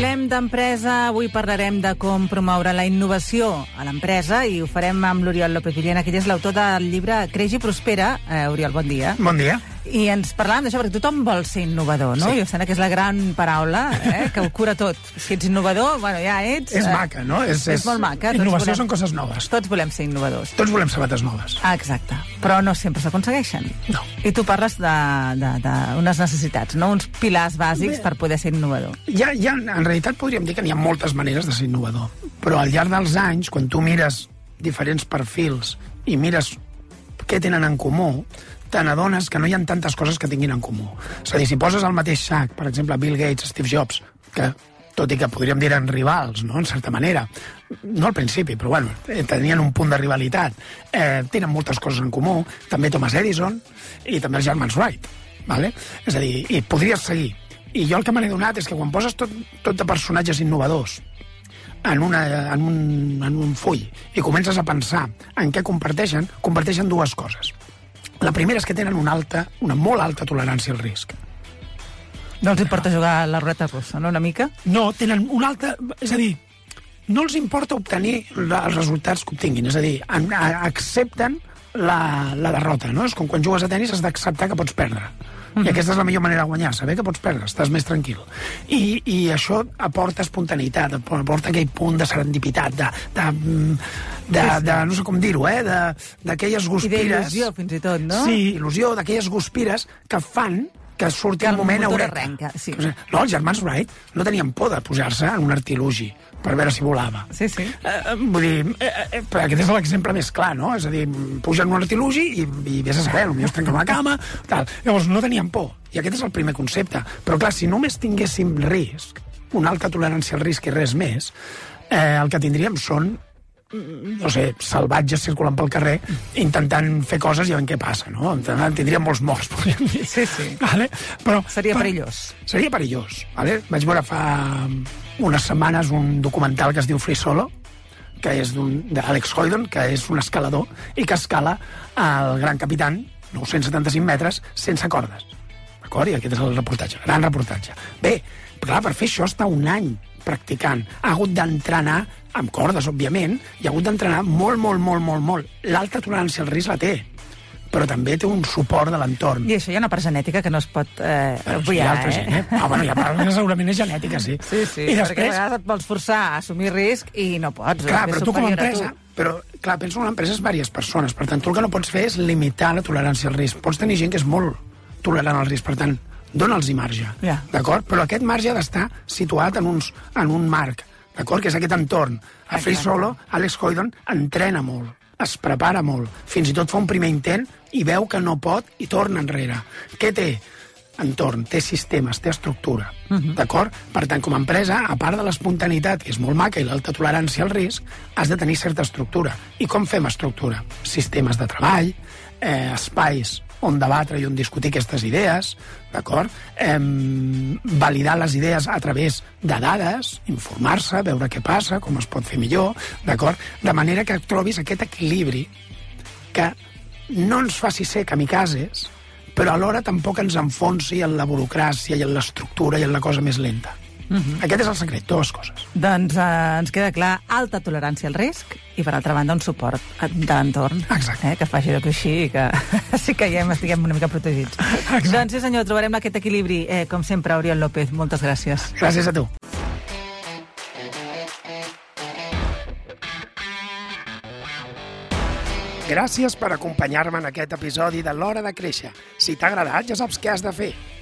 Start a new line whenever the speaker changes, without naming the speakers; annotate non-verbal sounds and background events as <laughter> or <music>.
Parlem d'empresa, avui parlarem de com promoure la innovació a l'empresa i ho farem amb l'Oriol López Villena, que és l'autor del llibre Creix i Prospera. Eh, Oriol, bon dia.
Bon dia.
I ens parlàvem d'això, perquè tothom vol ser innovador, no?
Sí.
I em sembla que és la gran paraula, eh, que ho cura tot. Si ets innovador, bueno, ja ets...
És
eh,
maca, no? És,
És molt maca. Tots
Innovació
volem-
són coses noves.
Tots volem ser innovadors.
Tots volem sabates noves.
Ah, exacte. Però no sempre s'aconsegueixen.
No.
I tu parles d'unes necessitats, no? Uns pilars bàsics
Bé.
per poder ser innovador.
Ja, ja, en realitat podríem dir que n'hi ha moltes maneres de ser innovador, però al llarg dels anys, quan tu mires diferents perfils i mires què tenen en comú, te n'adones que no hi ha tantes coses que tinguin en comú. És a dir, si poses al mateix sac, per exemple, Bill Gates, Steve Jobs, que tot i que podríem dir eren rivals, no?, en certa manera, no al principi, però bueno, eh, tenien un punt de rivalitat, eh, tenen moltes coses en comú, també Thomas Edison i també els germans Wright, vale? és a dir, i podries seguir. I jo el que me n'he donat és que quan poses tot, tot de personatges innovadors en, una, en, un, en un full i comences a pensar en què comparteixen, comparteixen dues coses. La primera és que tenen una alta, una molt alta tolerància al risc.
No els importa jugar a la ruleta russa, no, una mica?
No, tenen una alta... És a dir, no els importa obtenir els resultats que obtinguin. És a dir, accepten la, la derrota, no? És com quan jugues a tennis has d'acceptar que pots perdre. I aquesta és la millor manera de guanyar, saber que pots perdre, estàs més tranquil. I, i això aporta espontaneïtat, aporta aquell punt de serendipitat, de, de, de, de no sé com dir-ho, eh? de- d'aquelles
I
guspires...
d'il·lusió, fins i tot, no?
Sí, il·lusió d'aquelles guspires que fan que surti
Que
el moment eureka.
arrenca, sí.
No, els germans Wright no tenien por de posar-se en un artilugi per veure si volava.
Sí, sí.
Eh, eh, vull dir, eh, eh, però aquest és l'exemple més clar, no? És a dir, pugen un artilugi i, i vés a saber, potser es trenca una cama, tal. Llavors, no tenien por. I aquest és el primer concepte. Però, clar, si només tinguéssim risc, una alta tolerància al risc i res més, eh, el que tindríem són no sé, salvatges circulant pel carrer intentant fer coses i veient què passa, no? En- Tindríem molts morts, <laughs> podríem dir.
Sí, sí.
Vale? Però,
Seria perillós.
Seria perillós. Vale? Vaig veure fa unes setmanes un documental que es diu Free Solo, que és d'Alex Hoydon, que és un escalador, i que escala el Gran Capitán, 975 metres, sense cordes. D'acord? I aquest és el reportatge, gran reportatge. Bé, clar, per fer això està un any practicant. Ha hagut d'entrenar, amb cordes, òbviament, i ha hagut d'entrenar molt, molt, molt, molt, molt. L'alta tolerància al risc la té, però també té un suport de l'entorn.
I això hi ha una part genètica que no es pot eh,
sí, hi
obviar,
ha altra
eh?
eh? Ah, bueno, hi ha part que segurament és genètica, sí.
Sí, sí,
I
perquè a
després,
vegades et vols forçar a assumir risc i no pots.
clar, però tu com a
superior a
empresa... Però, clar, penso que una empresa és diverses persones, per tant, tu el que no pots fer és limitar la tolerància al risc. Pots tenir gent que és molt tolerant al risc, per tant, dona'ls marge,
Ja.
d'acord? Però aquest marge ha d'estar situat en, uns, en un marc, d'acord? Que és aquest entorn. A Free. Solo, Alex Hoydon entrena molt, es prepara molt, fins i tot fa un primer intent i veu que no pot i torna enrere. Què té? entorn, té sistemes, té estructura, d'acord? Per tant, com a empresa, a part de l'espontaneïtat, que és molt maca, i l'alta tolerància al risc, has de tenir certa estructura. I com fem estructura? Sistemes de treball, eh, espais on debatre i on discutir aquestes idees, d'acord? Eh, validar les idees a través de dades, informar-se, veure què passa, com es pot fer millor, d'acord? De manera que trobis aquest equilibri que no ens faci ser kamikazes, però alhora tampoc ens enfonsi en la burocràcia i en l'estructura i en la cosa més lenta. Uh -huh. Aquest és el secret, dues coses.
Doncs eh, ens queda clar alta tolerància al risc i, per altra banda, un suport de l'entorn.
Exacte.
Eh, que faci de coixí i que <laughs> sí que ja estiguem una mica protegits.
Exacte.
Doncs sí, senyor, trobarem aquest equilibri. Eh, com sempre, Oriol López, moltes gràcies.
Gràcies a tu. Gràcies per acompanyar-me en aquest episodi de l'Hora de Créixer. Si t'ha agradat, ja saps què has de fer.